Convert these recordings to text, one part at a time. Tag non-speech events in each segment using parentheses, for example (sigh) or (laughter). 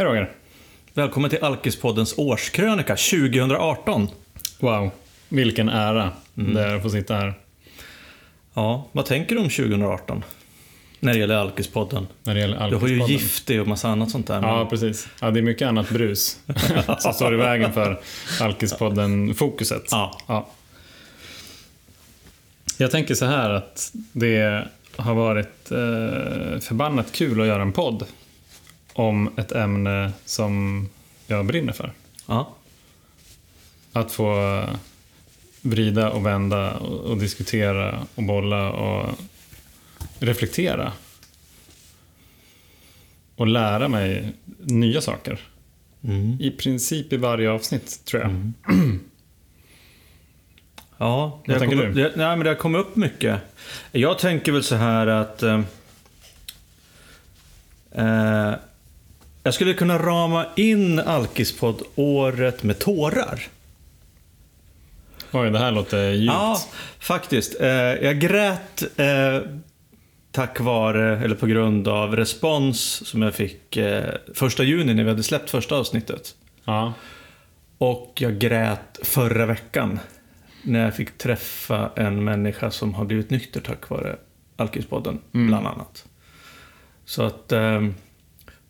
Hej Roger. Välkommen till Alkispoddens årskrönika 2018. Wow, vilken ära det är att få sitta här. Ja, vad tänker du om 2018? När det gäller Alkispodden. När det gäller Du har ju Alkispodden. Gifty och massa annat sånt där. men- Ja, precis. Ja, det är mycket annat brus (laughs) som står i vägen för Alkispodden-fokuset. Ja. Ja. Jag tänker så här att det har varit eh, förbannat kul att göra en podd om ett ämne som jag brinner för. ja. Att få vrida och vända och, och diskutera och bolla och reflektera. Och lära mig nya saker. Mm. I princip i varje avsnitt, tror jag. (clears throat) Ja, det Vad tänker kommit- du? Det, nej, men det har kommit upp mycket. Jag tänker väl så här att... Eh, eh, jag skulle kunna rama in Alkispodd-året med tårar. Oj, det här låter djupt. Ja, faktiskt. Eh, jag grät eh, tack vare, eller på grund av respons som jag fick eh, första juni när vi hade släppt första avsnittet. Ja. Och jag grät förra veckan när jag fick träffa en människa som har blivit nykter tack vare Alkispodden, bland annat. Så att eh,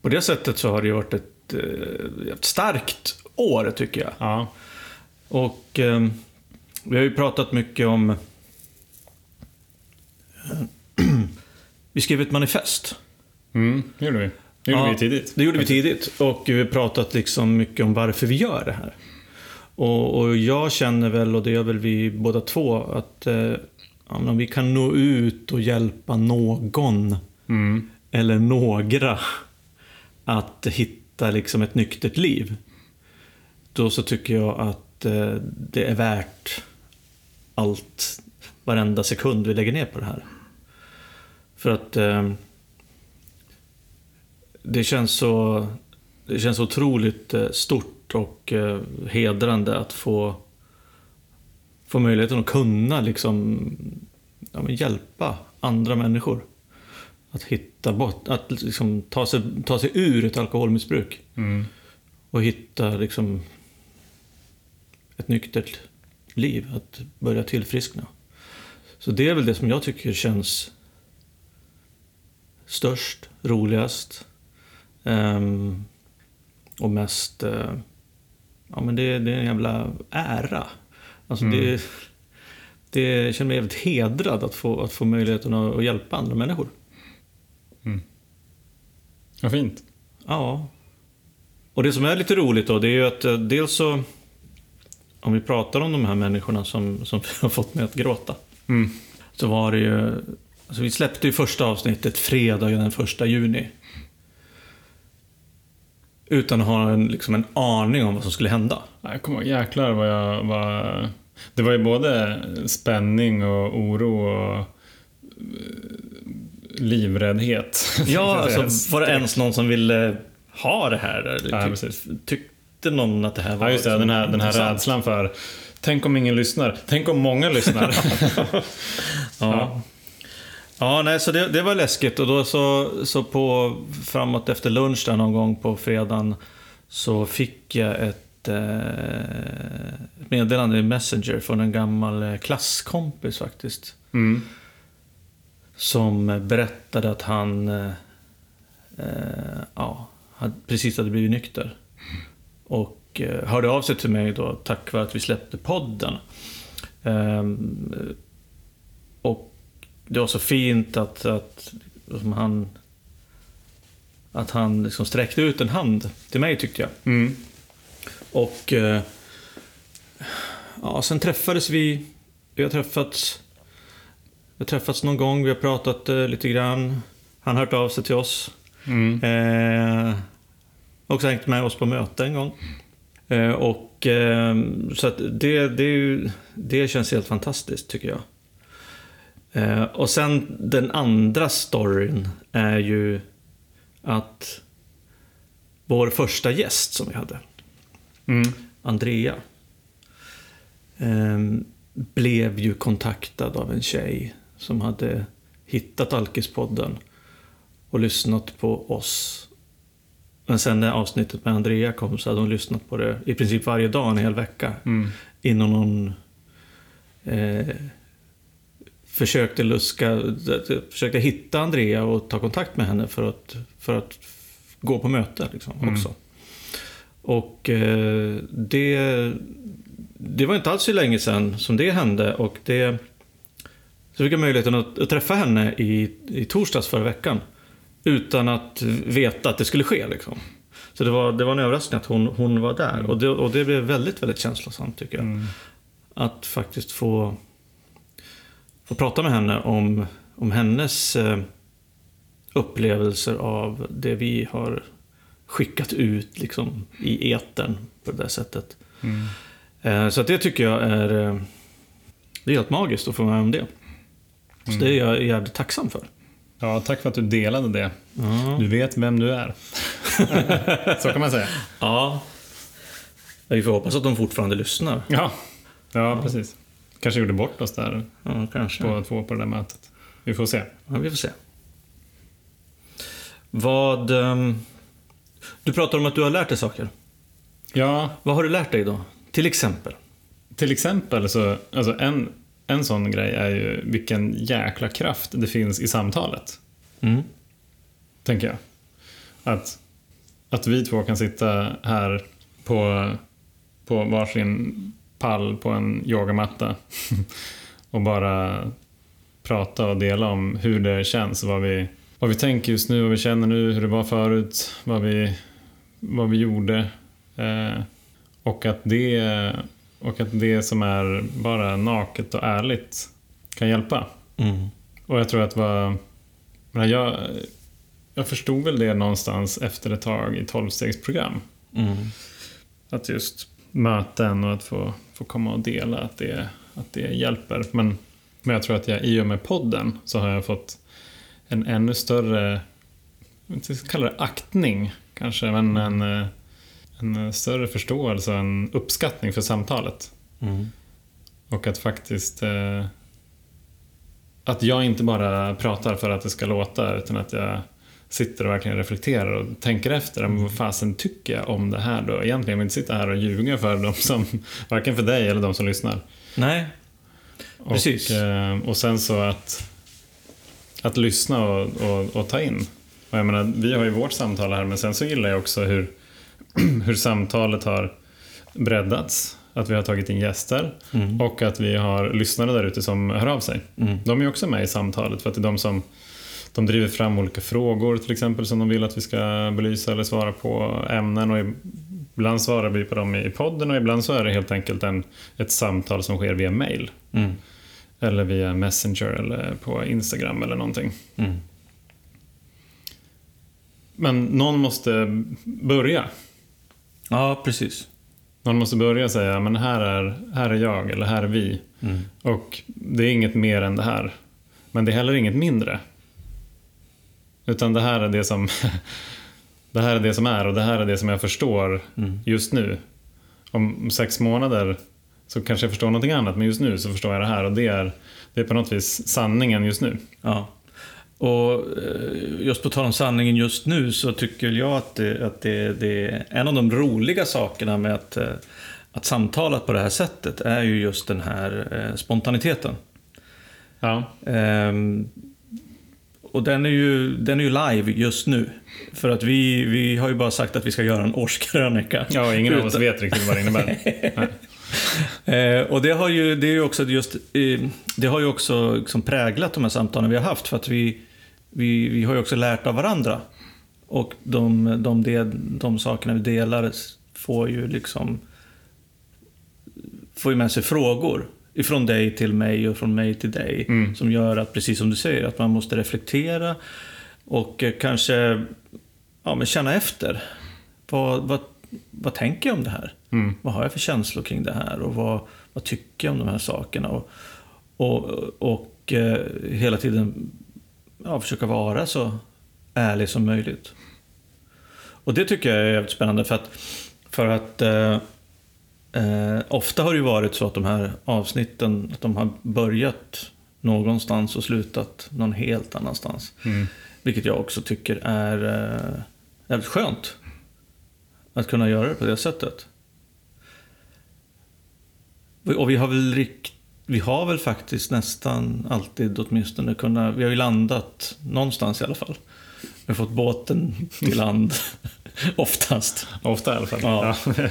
på det sättet så har det ju varit ett, eh, ett starkt år, tycker jag. ja. Och eh, vi har ju pratat mycket om... (clears throat) vi skrev ett manifest. Mm, det gjorde vi. Det gjorde Ja, vi tidigt. Det gjorde vi tidigt. Och vi har pratat liksom mycket om varför vi gör det här. Och, och jag känner väl, och det gör väl vi båda två, att eh, ja, men om vi kan nå ut och hjälpa någon Mm. eller några att hitta liksom ett nyktert liv. Då så tycker jag att eh, det är värt allt, varenda sekund vi lägger ner på det här. För att eh, det känns så det känns så otroligt eh, stort och eh, hedrande att få, få möjligheten att kunna liksom, ja, men hjälpa andra människor. Att hitta bort, att liksom ta, sig, ta sig ur ett alkoholmissbruk. Mm. Och hitta liksom ett nyktert liv, att börja tillfriskna. Så det är väl det som jag tycker känns störst, roligast ehm, och mest... eh, ja, men det, det är en jävla ära. Alltså det, det, jag känner mig jävligt hedrad att få, att få möjligheten att, att hjälpa andra människor. Vad fint. Ja. Och det som är lite roligt då, det är ju att eh, dels så... Om vi pratar om de här människorna som, som (laughs) har fått mig att gråta. Mm. Så var det ju... Alltså vi släppte ju första avsnittet fredagen den första juni. Utan att ha en, liksom en aning om vad som skulle hända. Ja, Jag kommer jäklar vad jag var... Det var ju både spänning och oro och eh, livräddhet. (laughs) Ja, alltså var det ens någon som ville ha det här? Eller Ja, precis. tyckte någon att det här var... Ja, just det. Den här, den här rädslan för... Tänk om ingen lyssnar. Tänk om många lyssnar. (laughs) Ja. Ja, nej, så det, det var läskigt. Och då så, så på framåt efter lunch där någon gång på fredagen så fick jag ett, eh, ett meddelande i Messenger från en gammal eh, klasskompis faktiskt. Mm. Som berättade att han eh, eh, ja, precis hade blivit nykter. Och eh, hörde av sig till mig då tack vare att vi släppte podden. Ehm, och det var så fint att, att han, att han liksom sträckte ut en hand till mig tyckte jag. Mm. Och eh, ja, sen träffades vi. Vi har träffats, vi har träffats någon gång, vi har pratat eh, lite grann. Han har hört av sig till oss. Mm. Eh, också hängt med oss på möte en gång. Eh, och eh, så att det, det, ju- det känns helt fantastiskt tycker jag. Eh, och sen den andra storyn är ju att vår första gäst som vi hade, Mm. Andrea, eh, blev ju kontaktad av en tjej som hade hittat Alkispodden och lyssnat på oss Men sen när avsnittet med Andrea kom så hade hon lyssnat på det i princip varje dag en hel vecka. Mm. Innan hon eh, försökte luska, försökte hitta Andrea och ta kontakt med henne för att, för att gå på möte liksom, Mm. också. Och eh, det, det var inte alls så länge sedan som det hände och det så fick jag möjligheten att, att träffa henne i, i torsdags förra veckan. Utan att veta att det skulle ske. Liksom. Så det var, det var en överraskning att hon, hon var där. Och det, och det blev väldigt, väldigt känslosamt tycker jag. Mm. Att faktiskt få, få prata med henne om, om hennes eh, upplevelser av det vi har skickat ut liksom, i etern på det där sättet. Mm. Eh, så det tycker jag är, eh, det är helt magiskt att få vara med om det. Så det är jag jävligt tacksam för. Ja, tack för att du delade det. Ja. Du vet vem du är. (laughs) Så kan man säga. ja. Vi får hoppas att de fortfarande lyssnar. Ja, ja precis. Kanske gjorde bort oss där Ja, kanske. båda två på det där mötet. Vi får se. Ja, vi får se. Vad... ehm, du pratar om att du har lärt dig saker. Ja, Vad har du lärt dig då? Till exempel? till exempel så, alltså en, en sån grej är ju vilken jäkla kraft det finns i samtalet. Mm. tänker jag. Att, att vi två kan sitta här på, på varsin pall på en yogamatta (laughs) och bara prata och dela om hur det känns, vad vi, vad vi tänker just nu, vad vi känner nu, hur det var förut, vad vi, vad vi gjorde. Eh, och, att det, och att det som är bara naket och ärligt kan hjälpa. Mm. Och jag tror att vad... Jag, jag förstod väl det någonstans efter ett tag i tolvstegsprogram. Mm. Att just möten och att få, få komma och dela, att det, att det hjälper. Men, men jag tror att jag i och med podden så har jag fått en ännu större, jag inte, kalla det aktning kanske, men en, eh, en större förståelse och en uppskattning för samtalet. Mm. Och att faktiskt... Eh, att jag inte bara pratar för att det ska låta, utan att jag sitter och verkligen reflekterar och tänker efter. Men vad fasen tycker jag om det här då? Egentligen vill jag inte sitta här och ljuga för dem som, (laughs) varken för dig eller de som lyssnar. Nej. Och, Precis. eh, och sen så att, att lyssna och, och, och ta in. Och jag menar, vi har ju vårt samtal här, men sen så gillar jag också hur, (clears throat) hur samtalet har breddats. Att vi har tagit in gäster Mm. och att vi har lyssnare där ute som hör av sig. Mm. De är också med i samtalet för att det är de som de driver fram olika frågor till exempel som de vill att vi ska belysa eller svara på ämnen och ibland svarar vi på dem i podden och ibland så är det helt enkelt en, ett samtal som sker via mail. Mm. Eller via Messenger eller på Instagram eller någonting. Mm. Men någon måste börja. Ja, precis. Någon måste börja säga, men här är, här är jag eller här är vi. Mm. Och det är inget mer än det här. Men det är heller inget mindre. Utan det här är det som (laughs) det här är det som är och det här är det som jag förstår Mm. just nu. Om sex månader så kanske jag förstår någonting annat, men just nu så förstår jag det här och det är, det är på något vis sanningen just nu. Ja. Och eh, just på tal om sanningen just nu så tycker jag att, det, att det, det är en av de roliga sakerna med att, eh, att samtala på det här sättet är ju just den här eh, spontaniteten. Ja, Ehm, och den är, ju, den är ju live just nu. För att vi, vi har ju bara sagt att vi ska göra en årskrönika. ja ingen av oss Utan- vet riktigt vad det innebär. (laughs) Eh, och det har ju, det är ju också just, eh, det har ju också liksom präglat de här samtalen vi har haft för att vi, vi, vi har ju också lärt av varandra. Och de, de, del, de sakerna vi delar får ju liksom får ju med sig frågor ifrån dig till mig och från mig till dig Mm. som gör att, precis som du säger, att man måste reflektera och eh, kanske ja, men känna efter. Vad, vad, vad tänker jag om det här? Mm. Vad har jag för känslor kring det här och vad, vad tycker jag om de här sakerna? Och, och, och eh, hela tiden ja, försöka vara så ärlig som möjligt. Och det tycker jag är jävligt spännande för att, för att eh, eh, ofta har det ju varit så att de här avsnitten att de har börjat någonstans och slutat någon helt annanstans. Mm. Vilket jag också tycker är eh, jävligt skönt. att kunna göra det på det sättet. Och vi har väl rikt, vi har väl faktiskt nästan alltid åtminstone kunnat, vi har ju landat någonstans i alla fall. Vi har fått båten till land (laughs) oftast. Ofta i alla fall. Ja. Ja.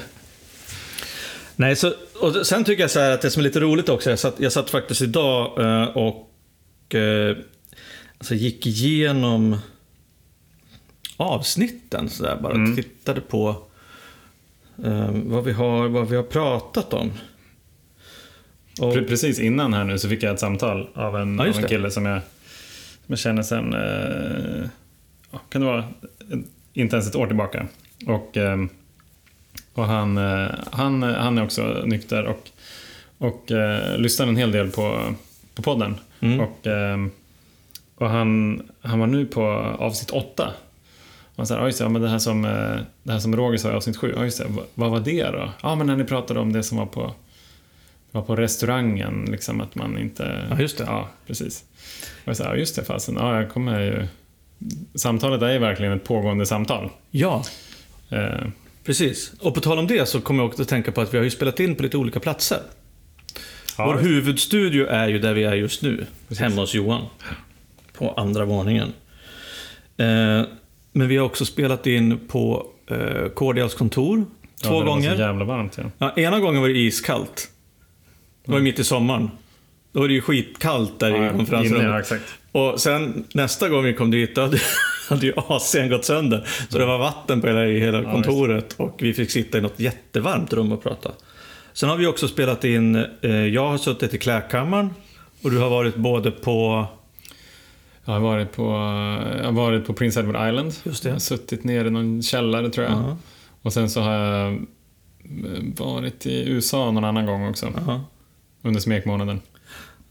Nej, så, och sen tycker jag så här att det som är lite roligt också, jag satt, jag satt faktiskt idag eh, och eh, alltså gick igenom avsnitten så där, bara Mm. tittade på eh, vad, vi har, vad vi har pratat om. Och, Pre- Precis innan här nu så fick jag ett samtal av en, Ja, av en kille som jag, som jag känner sen, eh, kan det vara, inte ens ett år tillbaka. Och, eh, och han, eh, han, han är också nykter och, och eh, lyssnar en hel del på, på podden. Mm. Och, eh, och han, han var nu på avsnitt åtta. Och han sa, ja just det, ja, men det här som, eh, det här som Roger sa i avsnitt sju, ja just det, vad, vad var det då? Ja men när ni pratade om det som var på var på restaurangen, liksom att man inte... Ja, just det. Ja, precis. Och jag sa, ja just det fasen, ja jag kommer ju... Samtalet är ju verkligen ett pågående samtal. Ja, Eh, precis. Och på tal om det så kommer jag också att tänka på att vi har ju spelat in på lite olika platser. ja, Vår huvudstudio är ju där vi är just nu, hemma hos Johan. På andra våningen. Eh, men vi har också spelat in på eh, Cordials kontor ja, två det var gånger. så jävla varmt ja. Ja, ena gången var det iskallt. Det var ju mitt i sommaren. Då var det ju skitkallt där i ja inne, konferensrummet. ja, exakt. Och sen nästa gång vi kom dit, då hade, (laughs) hade ju AC'n gått sönder. Så det var vatten på hela, i hela Ja, kontoret och vi fick sitta i något jättevarmt rum och prata. Sen har vi också spelat in, eh, jag har suttit i klädkammaren och du har varit både på, Jag har varit på, jag har varit på Prince Edward Island. Just det. Suttit nere i någon källare tror jag. Ja. Och sen så har jag eh, varit i USA någon annan gång också. ja, Under smekmånaden.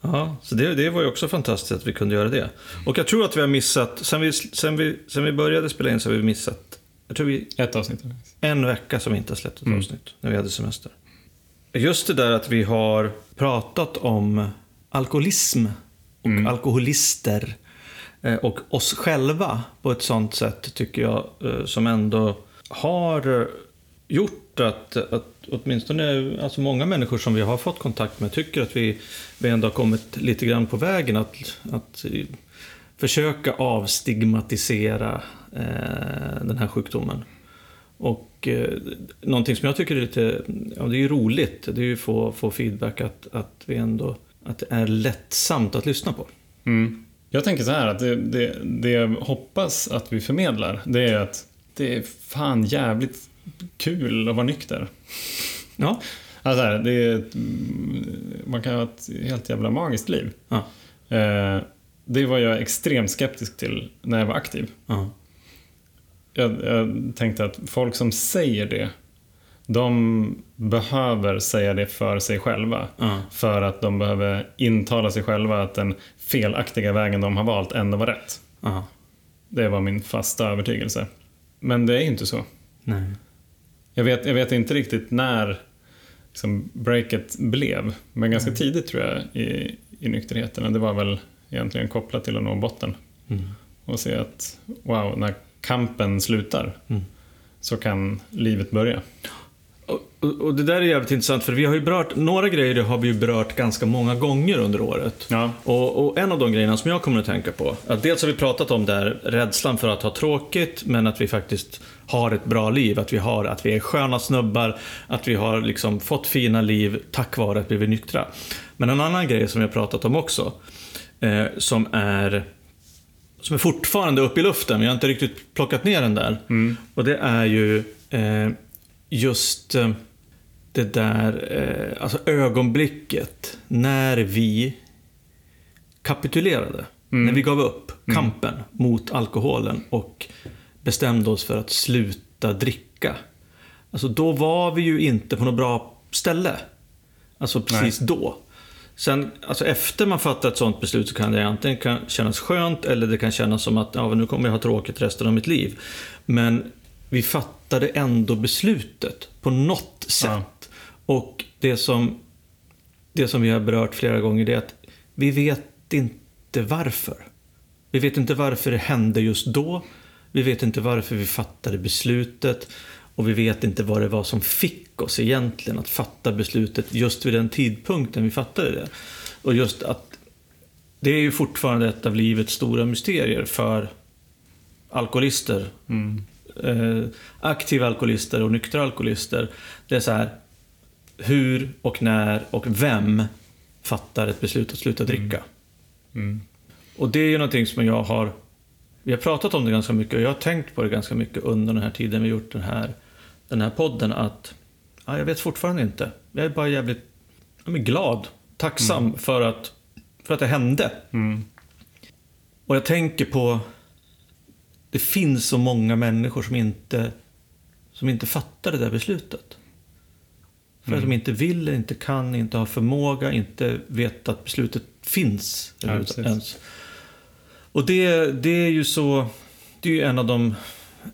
ja, så det, det var ju också fantastiskt att vi kunde göra det. Och jag tror att vi har missat, sen vi, sen vi, sen vi började spela in så har vi missat, jag tror vi Ett avsnitt. en vecka som vi inte har släppt ett Mm. avsnitt, när vi hade semester. Just det där att vi har pratat om alkoholism och Mm. alkoholister eh, och oss själva på ett sånt sätt tycker jag eh, som ändå har gjort att, att åtminstone alltså många människor som vi har fått kontakt med tycker att vi, vi ändå har kommit lite grann på vägen att, att försöka avstigmatisera eh, den här sjukdomen. Och eh, någonting som jag tycker är lite, ja det är ju roligt, det är ju att få, få feedback att, att vi ändå, att det är lättsamt att lyssna på. Mm. Jag tänker så här att det, det, det jag hoppas att vi förmedlar, det är att det är fan jävligt kul att vara nykter. Ja. Alltså här, det är ett, mm, man kan ha ett helt jävla magiskt liv. Ja. Eh, det var jag extremt skeptisk till när jag var aktiv. Ja. Jag, jag tänkte att folk som säger det, de behöver säga det för sig själva. Ja. För att de behöver intala sig själva att den felaktiga vägen de har valt ändå var rätt. Det var min fasta övertygelse. Men det är ju inte så. Nej. Jag vet, jag vet inte riktigt när liksom, breaket blev. Men ganska tidigt tror jag i, i nykterheten. Det var väl egentligen kopplat till att nå botten. Mm. Och se att wow, när kampen slutar Mm. så kan livet börja. Och, och, och det där är jävligt intressant för vi har ju berört, några grejer har vi ju berört ganska många gånger under året. Ja, Och, och en av de grejerna som jag kommer att tänka på, att dels har vi pratat om där rädslan för att ha tråkigt, men att vi faktiskt har ett bra liv, att vi, har, att vi är sköna snubbar, att vi har liksom fått fina liv tack vare att vi är nyktra. Men en annan grej som har pratat om också, eh, som är som är fortfarande uppe i luften, vi har inte riktigt plockat ner den där. Mm. Och det är ju eh, just eh, det där eh, alltså ögonblicket när vi kapitulerade. Mm. När vi gav upp kampen mot alkoholen och bestämde oss för att sluta dricka. Alltså då var vi ju inte på något bra ställe. Alltså precis då. Sen, alltså efter man fattar ett sånt beslut så kan det antingen kan kännas skönt eller det kan kännas som att ja, nu kommer jag ha tråkigt resten av mitt liv. Men vi fattade ändå beslutet på något sätt. Ja. Och det som, det som vi har berört flera gånger det är att vi vet inte varför. Vi vet inte varför det hände just då. Vi vet inte varför vi fattade beslutet. Och vi vet inte vad det var som fick oss egentligen att fatta beslutet just vid den tidpunkten vi fattade det. Och just att det är ju fortfarande ett av livets stora mysterier för alkoholister. Mm. Eh, aktiva alkoholister och nyktra alkoholister. Det är så här, hur och när och vem fattar ett beslut att sluta dricka? Mm. Och det är ju någonting som jag har... Vi har pratat om det ganska mycket och jag har tänkt på det ganska mycket under den här tiden vi gjort den här, den här podden. Att ja, jag vet fortfarande inte. Jag är bara jävligt jag är glad, tacksam för, att, för att det hände. Mm. Och jag tänker på... Det finns så många människor som inte, som inte fattar det där beslutet. För att de inte vill, inte kan, inte har förmåga, inte vet att beslutet finns. Ja, ens. Och det, det är ju så... Det är ju en av de,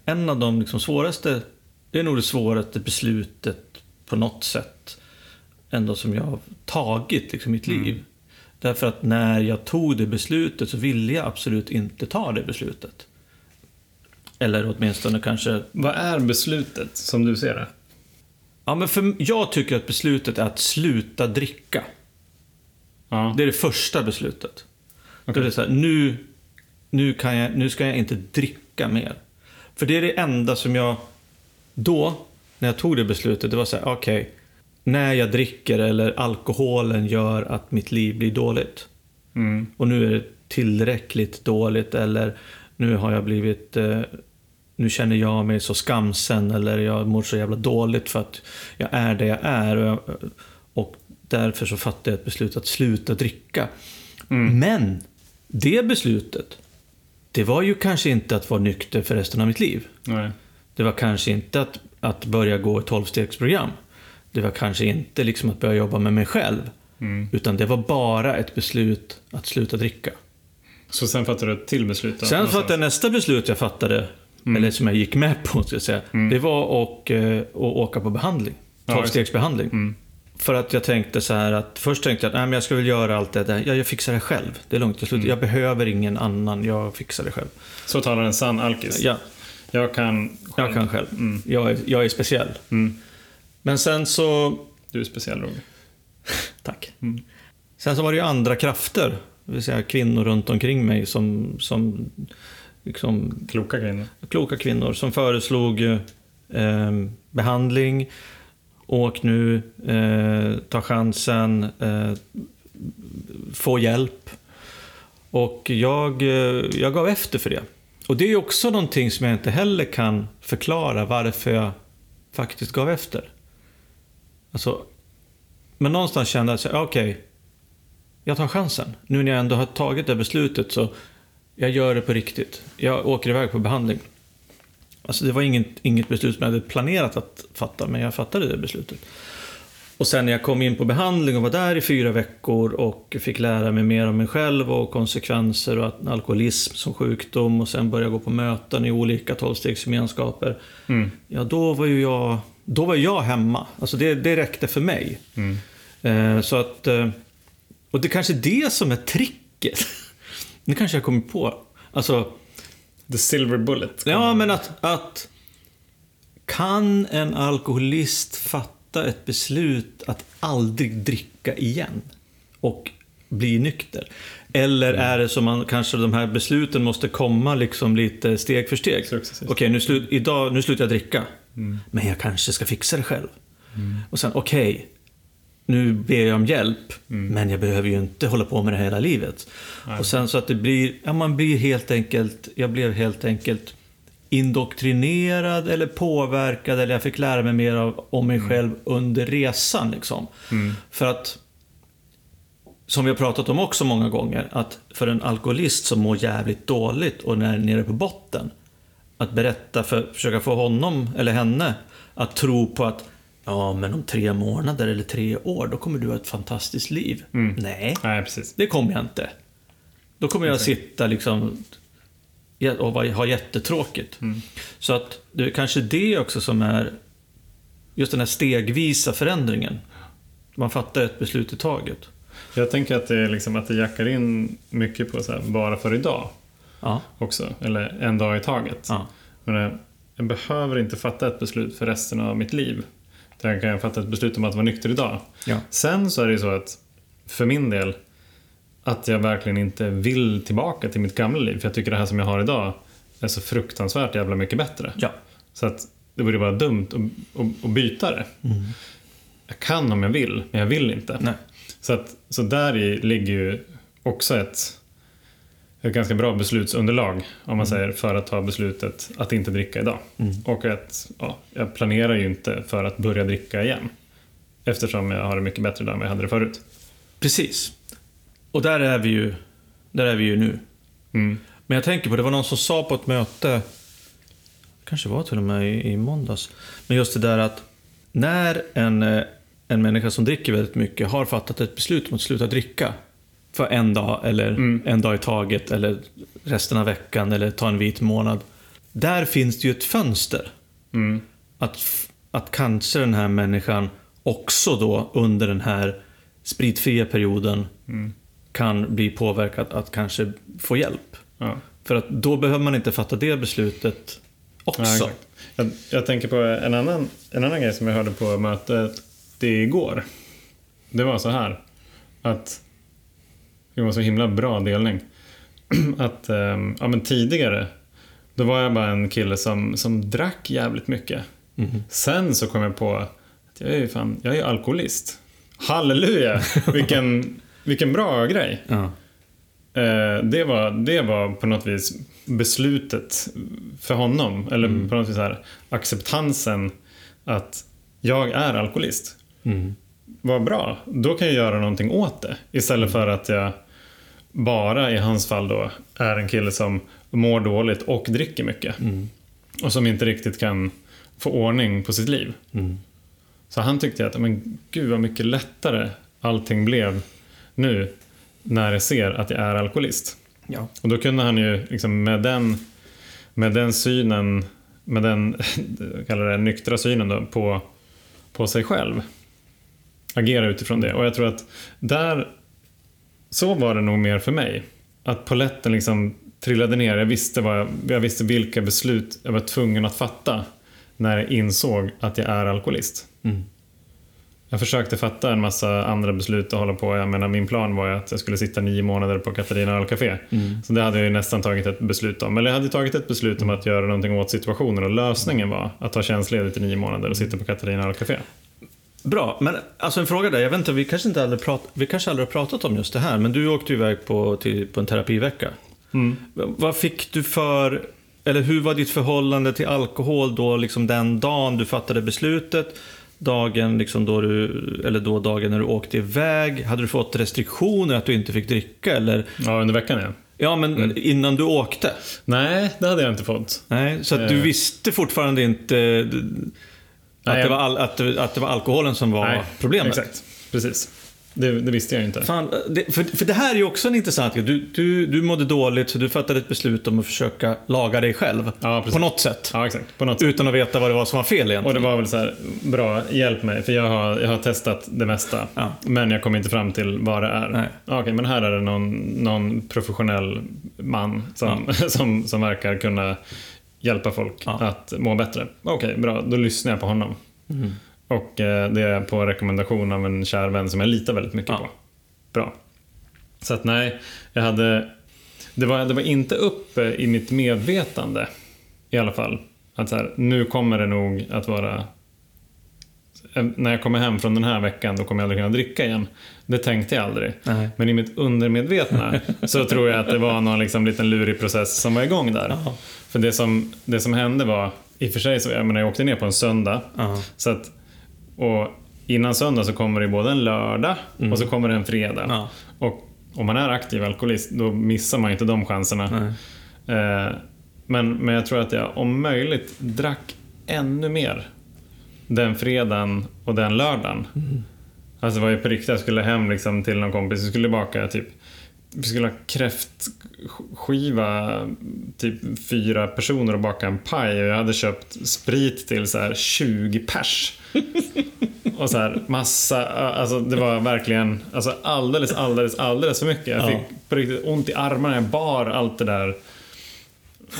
en av de liksom svåraste... Det är nog det svåraste beslutet på något sätt ändå som jag har tagit liksom, i mitt liv. Därför att när jag tog det beslutet så ville jag absolut inte ta det beslutet. Eller åtminstone kanske... Vad är beslutet som du ser det? Ja, men för, jag tycker att beslutet är att sluta dricka. Ja. Det är det första beslutet. Okej. Då är det så här, nu, nu, kan jag, nu ska jag inte dricka mer. För det är det enda som jag... Då, när jag tog det beslutet, det var så här, okej. när jag dricker eller alkoholen gör att mitt liv blir dåligt. Mm. Och nu är det tillräckligt dåligt eller nu har jag blivit... Eh, nu känner jag mig så skamsen eller jag mår så jävla dåligt för att jag är det jag är. Och, jag, och därför så fattar jag ett beslut att sluta dricka. Men det beslutet, det var ju kanske inte att vara nykter för resten av mitt liv. Nej. Det var kanske inte att, att börja gå ett tolvstegsprogram. Det var kanske inte liksom att börja jobba med mig själv. Mm. Utan det var bara ett beslut att sluta dricka. Så sen fattade du ett till beslut? då, Sen någonstans? fattade nästa beslut jag fattade, eller som jag gick med på, ska jag säga, det var att, eh, att åka på behandling. Tolvstegsbehandling. Mm. För att jag tänkte så här att, först tänkte jag att Nej, men jag ska väl göra allt det där. Ja, jag fixar det själv. Det är lugnt. Jag, slutar. jag behöver ingen annan. Jag fixar det själv. Så talar en sann alkis. Ja, Jag kan jag kan själv. Mm. Jag, är, jag är speciell. Mm. Men sen så... Du är speciell Roger. (laughs) Tack. Mm. Sen så var det ju andra krafter. Det vill säga kvinnor runt omkring mig som, som liksom Kloka kvinnor. kloka kvinnor som föreslog eh, behandling, åk nu, eh, ta chansen, eh, få hjälp. Och jag, eh, jag gav efter för det. Och det är också någonting som jag inte heller kan förklara varför jag faktiskt gav efter. Alltså, men någonstans kände jag att, ja, okej, jag tar chansen. Nu när jag ändå har tagit det beslutet så jag gör det på riktigt. Jag åker iväg på behandling. Alltså det var inget, inget beslut som jag hade planerat att fatta, men jag fattade det beslutet. Och sen när jag kom in på behandling och var där i fyra veckor och fick lära mig mer om mig själv och konsekvenser och att alkoholism som sjukdom och sen börja gå på möten i olika tolvstegsgemenskaper. Mm. Ja, då var ju jag, då var jag hemma. Alltså det, det räckte för mig. Mm. Eh, så att, eh, och det är kanske är det som är tricket. (laughs) Nu kanske jag kommer på. Alltså, The silver bullet. ja men att, att kan en alkoholist fatta ett beslut att aldrig dricka igen och bli nykter? Eller är det som man kanske de här besluten måste komma liksom lite steg för steg? Okej, nu, slut, idag, nu slutar jag dricka. Men jag kanske ska fixa det själv. Och sen, okej, nu ber jag om hjälp, men jag behöver ju inte hålla på med det hela livet. Och sen så att det blir, ja man blir helt enkelt, jag blev helt enkelt indoktrinerad eller påverkad eller jag fick lära mig mer av, om mig själv under resan. Liksom. För att, som vi har pratat om också många gånger, att för en alkoholist som mår jävligt dåligt och är nere på botten, att berätta för, försöka få honom eller henne att tro på att ja, men om tre månader eller tre år, då kommer du ha ett fantastiskt liv. Nej, Nej, precis. det kommer jag inte. Då kommer jag sitta liksom och ha jättetråkigt. Så att det är kanske det också som är just den här stegvisa förändringen. Man fattar ett beslut i taget. Jag tänker att det, är liksom, att det jackar in mycket på så här, bara för idag Ja, också. Eller en dag i taget. ja, Men, eh, jag behöver inte fatta ett beslut för resten av mitt liv. Jag kan fatta ett beslut om att vara nykter idag. Ja. Sen så är det ju så att för min del att jag verkligen inte vill tillbaka till mitt gamla liv. För jag tycker det här som jag har idag är så fruktansvärt jävla mycket bättre. Ja. Så att det vore bara dumt att, byta det. Jag kan om jag vill, men jag vill inte. Nej. Så, att, så där i ligger ju också ett, ett ganska bra beslutsunderlag om man säger för att ta beslutet att inte dricka idag. Och att ja, jag planerar ju inte för att börja dricka igen. Eftersom jag har det mycket bättre idag än vad jag hade det förut. Precis. Och där är vi ju, där är vi ju nu. Mm. Men jag tänker på, det var någon som sa på ett möte, kanske var till och med i, i måndags, men just det där att när en, eh, en människa som dricker väldigt mycket har fattat ett beslut om att sluta dricka för en dag eller en dag i taget eller resten av veckan eller ta en vit månad. Där finns det ju ett fönster. Mm. Att, att kanske den här människan också då under den här spritfria perioden kan bli påverkad att kanske få hjälp. Ja. För att då behöver man inte fatta det beslutet också. Ja, jag, jag tänker på en annan, en annan grej som jag hörde på mötet det igår. Det var så här att det var så himla bra delning. (clears throat) Att ehm, ja, men tidigare då var jag bara en kille som, som drack jävligt mycket. Sen så kom jag på att jag är ju fan, jag är alkoholist. Halleluja! Vilken, (laughs) vilken bra grej. Ja. Eh, det, var, det var på något vis beslutet för honom. Eller på något vis här, acceptansen att jag är alkoholist. Mm. Vad bra, då kan jag göra någonting åt det. Istället för att jag bara i hans fall då är en kille som mår dåligt och dricker mycket. Och som inte riktigt kan få ordning på sitt liv. Mm. Så han tyckte att, men gud vad mycket lättare allting blev nu när jag ser att jag är alkoholist. Ja. Och då kunde han ju liksom med den, med den synen, med den (laughs) kallar det nyktra synen då, på, på sig själv. Agera utifrån det. Och jag tror att där, så var det nog mer för mig. Att poletten liksom trillade ner. Jag visste, vad jag, jag visste vilka beslut jag var tvungen att fatta när jag insåg att jag är alkoholist. Mm. Jag försökte fatta en massa andra beslut och hålla på. Jag menar, min plan var ju att jag skulle sitta nio månader på Katarina ölcafé. Så det hade jag ju nästan tagit ett beslut om. Eller jag hade tagit ett beslut om att göra någonting åt situationen och lösningen var att ta tjänstledigt i nio månader och sitta på Katarina ölcafé. Bra, men alltså en fråga där. Jag vet inte, vi kanske, inte aldrig prat, vi kanske aldrig har pratat om just det här, men du åkte iväg på, till, på en terapivecka. Mm. Vad fick du för, eller hur var ditt förhållande till alkohol då, liksom den dagen du fattade beslutet? Dagen liksom då du, eller då dagen när du åkte iväg? Hade du fått restriktioner att du inte fick dricka eller? Ja, under veckan ja. Ja, men innan du åkte? Nej, det hade jag inte fått. Nej, så att du Eh. visste fortfarande inte att, Nej, det jag- var al, att, det- att det var alkoholen som var problemet? Exakt, precis. Det, det visste jag inte. Fan, det, för, för det här är ju också en intressant grej. Du, du, du mådde dåligt så du fattade ett beslut om att försöka laga dig själv. Ja, på något sätt. Ja, exakt. På något sätt. Utan att veta vad det var som var fel Och det egentligen. var väl så här, bra, hjälp mig, för jag har, jag har testat det mesta. Ja. Men jag kommer inte fram till vad det är. Nej. Okej, men här är det någon, någon professionell man som, (laughs) som, som verkar kunna hjälpa folk Ja. att må bättre. Okej, bra, då lyssnar jag på honom. Mm. Och eh, det är på rekommendation av en kär vän som jag litar väldigt mycket Ja. på. Bra. Så att nej, jag hade... Det var, det var inte uppe i mitt medvetande i alla fall. Att så här, nu kommer det nog att vara... När jag kommer hem från den här veckan då kommer jag aldrig kunna dricka igen. Det tänkte jag aldrig. Nej. Men i mitt undermedvetna så tror jag att det var någon liksom liten lurig process som var igång där. Ja. För det som, det som hände var, i och för sig så, jag menar jag åkte ner på en söndag. Så att, och innan söndag så kommer det både en lördag och så kommer det en fredag. Ja. Och om man är aktiv alkoholist då missar man inte de chanserna. Eh, men, men jag tror att jag om möjligt drack ännu mer den fredagen och den lördagen. Alltså det var ju på riktigt, jag skulle hem liksom till någon kompis, vi skulle baka typ vi skulle ha kräftskiva, typ fyra personer och baka en paj och jag hade köpt sprit till så här 20 pers. (laughs) Och så här massa, alltså det var verkligen alltså alldeles, alldeles, alldeles för mycket. Jag Ja. fick på riktigt ont i armarna, jag bar allt det där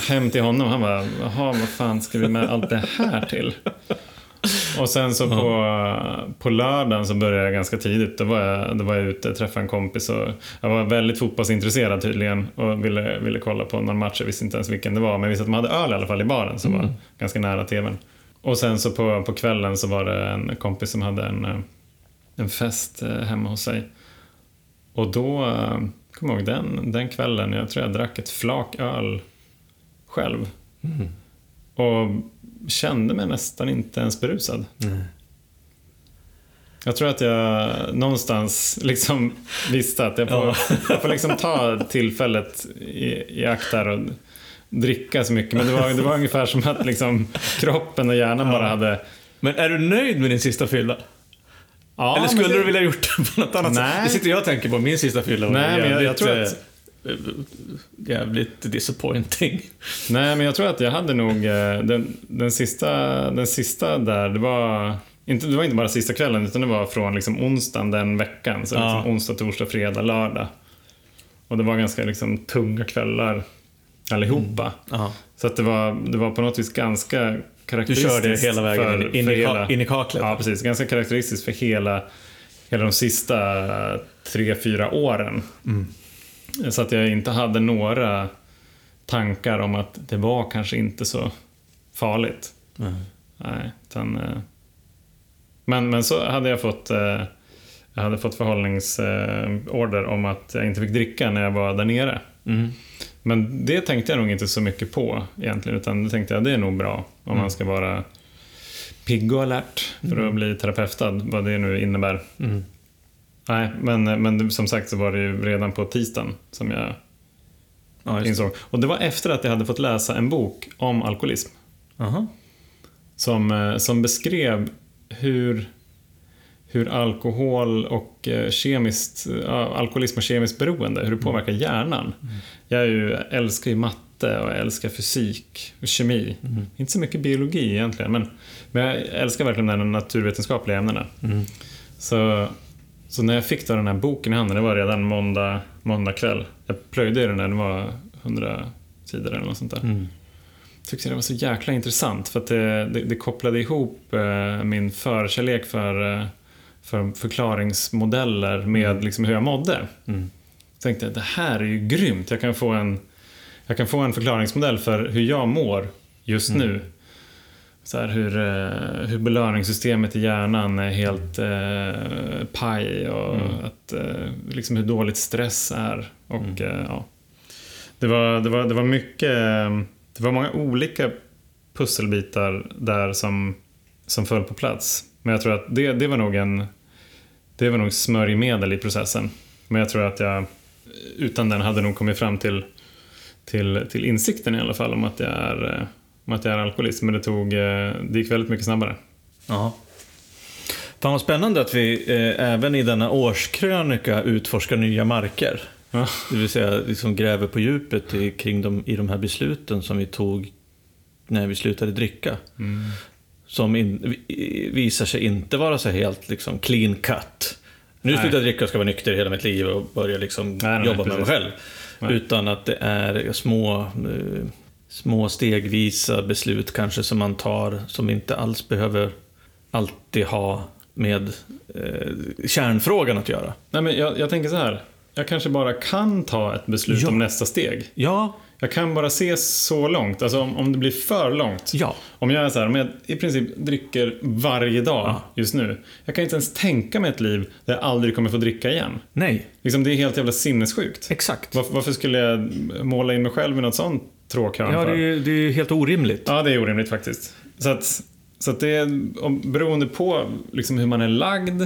hem till honom. Han bara, jaha, vad fan ska vi med allt det här till? (laughs) Och sen så på, på lördagen så började jag ganska tidigt. Då var jag, då var jag ute och träffade en kompis. Och jag var väldigt fotbollsintresserad tydligen och ville, ville kolla på någon match. Jag visste inte ens vilken det var, men jag visste att de hade öl i alla fall i baren som var ganska nära tvn. Och sen så på, på kvällen så var det en kompis som hade en, en fest eh, hemma hos sig. Och då, eh, kom jag ihåg den, den kvällen, jag tror jag drack ett flak öl själv. Och kände mig nästan inte ens berusad. Jag tror att jag någonstans (laughs) liksom visste att jag får, Ja. (laughs) jag får liksom ta tillfället i, i akt där och dricka så mycket. Men det var, det var ungefär som att liksom kroppen och hjärnan bara hade... Men är du nöjd med din sista fylla? Ja, Eller skulle det- du vilja gjort det på något annat Nej. sätt? Det sitter jag och tänker på. Min sista fylla Nej, men jag- jag jävligt, tror att- eh, jävligt disappointing. Nej, men jag tror att jag hade nog eh, den, den, sista, den sista där, det var, inte, det var inte bara sista kvällen utan det var från liksom onsdagen den veckan. Så Ja. liksom onsdag, torsdag, fredag, lördag. Och det var ganska liksom tunga kvällar allihopa. Ja. Så att det var, det var på något vis ganska Du karaktäristiskt. körde hela vägen för, in, för i, hela, in i kaklet. Ja, precis. Ganska karaktäristiskt för hela, hela de sista tre, fyra åren. Mm. Så att jag inte hade några tankar om att det var kanske inte så farligt. Mm. Nej, utan, eh, men, men så hade jag fått eh, jag hade fått förhållningsorder om att jag inte fick dricka när jag var där nere. Mm. Men det tänkte jag nog inte så mycket på egentligen, utan det tänkte jag det är nog bra om man ska vara pigg och alert för att bli terapeutad, vad det nu innebär. Mm. Nej, men, men som sagt så var det ju redan på tisdagen som jag Ja, just det. insåg. Och det var efter att jag hade fått läsa en bok om alkoholism. Aha. Som, eh, som beskrev hur, hur alkohol och eh, kemiskt, alkoholism och kemiskt beroende, hur det påverkar hjärnan. Jag är ju, älskar ju matte och jag älskar fysik och kemi. Inte så mycket biologi egentligen, men, men jag älskar verkligen de naturvetenskapliga ämnena. Mm. Så, så när jag fick då den här boken i handen, det var redan måndag, måndag kväll. Jag plöjde i den där, det var 100 sidor eller något sånt där. Mm. Tyckte det var så jäkla intressant för att det, det, det kopplade ihop eh, min förkärlek för, eh, för förklaringsmodeller med liksom hur jag mådde. Mm. tänkte jag, det här är ju grymt. Jag kan få en, jag kan få en förklaringsmodell för hur jag mår just nu. Så här, hur, eh, hur belöningssystemet i hjärnan är helt eh, paj och att, eh, liksom hur dåligt stress är. Och, eh, ja. det, var, det, var, det var mycket, det var många olika pusselbitar där som, som föll på plats. Men jag tror att det, det var nog en det var nog smörjmedel i processen. Men jag tror att jag utan den hade nog kommit fram till, till, till insikten i alla fall om att jag är, eh, om att jag är alkoholist. Men det, tog, eh, det gick väldigt mycket snabbare. Ja. Fan vad spännande att vi eh, även i denna årskrönika utforskar nya marker. Ja. Det vill säga liksom gräver på djupet i, kring de, i de här besluten som vi tog när vi slutade dricka. Mm. Som in, vi- visar sig inte vara så helt liksom, clean cut. Nu Nej. slutar jag dricka och ska vara nykter hela mitt liv och börja liksom Nej, nej, jobba med mig själv. Utan att det är små, eh, små stegvisa beslut kanske som man tar som inte alls behöver alltid ha med eh, kärnfrågan att göra. Nej, men jag, jag tänker så här. Jag kanske bara kan ta ett beslut Ja. om nästa steg. Ja, Jag kan bara se så långt. Alltså om, om det blir för långt. ja. Om jag är så här, om jag i princip dricker varje dag Ja. just nu. Jag kan inte ens tänka mig ett liv där jag aldrig kommer få dricka igen. Nej, Liksom, det är helt jävla sinnessjukt. exakt. Varför, varför skulle jag måla in mig själv i något sånt tråkhörn Ja, det är, det är helt orimligt. Ja, det är orimligt faktiskt. Så att, så att det är, beroende på liksom hur man är lagd,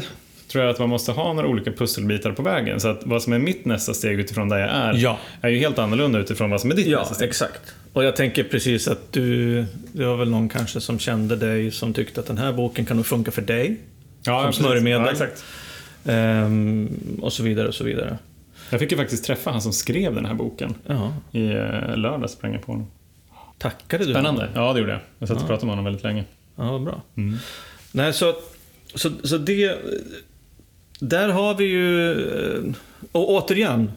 tror jag att man måste ha några olika pusselbitar på vägen. Så att vad som är mitt nästa steg utifrån där jag är, Ja. är ju helt annorlunda utifrån vad som är ditt Ja, nästa steg. exakt. Och jag tänker precis att du, det var väl någon kanske som kände dig som tyckte att den här boken kan nog funka för dig. Ja, som smörjmedel. Ja. Ehm, och så vidare och så vidare. Jag fick ju faktiskt träffa han som skrev den här boken. Ja, I eh, lördags sprang jag på honom. tackade du Spännande. honom? Ja, det gjorde jag. Jag satt och Ja. pratade med honom väldigt länge. Ja, vad bra. Mm. Nej, så, så, så det... Där har vi ju... eh, Och återigen,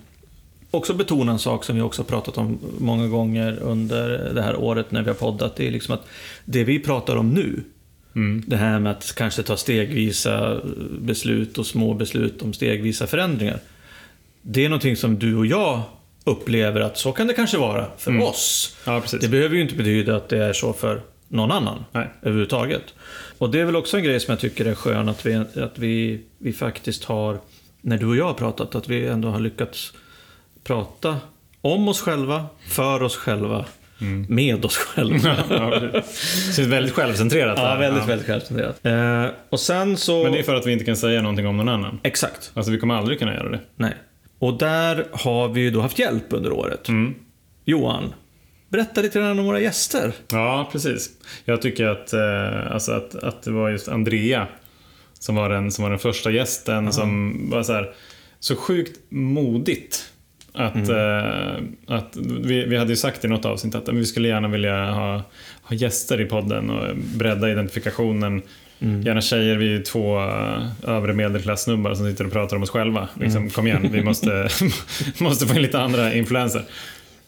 också betona en sak som vi också pratat om många gånger under det här året när vi har poddat. Det är liksom att det vi pratar om nu, Mm. det här med att kanske ta stegvisa beslut och små beslut om stegvisa förändringar. Det är någonting som du och jag upplever att så kan det kanske vara för Mm. oss. Ja. Det behöver ju inte betyda att det är så för någon annan Nej. överhuvudtaget. Och det är väl också en grej som jag tycker är skön att vi, att vi, vi faktiskt har, när du och jag har pratat, att vi ändå har lyckats prata om oss själva, för oss själva, med oss själva. (laughs) det känns väldigt självcentrerat. ja, väldigt, Ja. väldigt självcentrerat. Eh, och sen så... Men det är för att vi inte kan säga någonting om någon annan. Exakt. Alltså vi kommer aldrig kunna göra det. Nej. Och där har vi ju då haft hjälp under året. Mm. Johan, berätta lite grann om våra gäster. Ja, precis. Jag tycker att, eh, alltså att, att det var just Andrea som var den, som var den första gästen som var så här, så sjukt modigt. Att, eh, att vi, vi hade ju sagt i något avsnitt att vi skulle gärna vilja ha, ha gäster i podden och bredda identifikationen. Gärna tjejer, vi är två eh, övre medelklassnubbar som sitter och pratar om oss själva. Liksom, Kom igen, vi måste, (laughs) (laughs) måste få in lite andra influenser.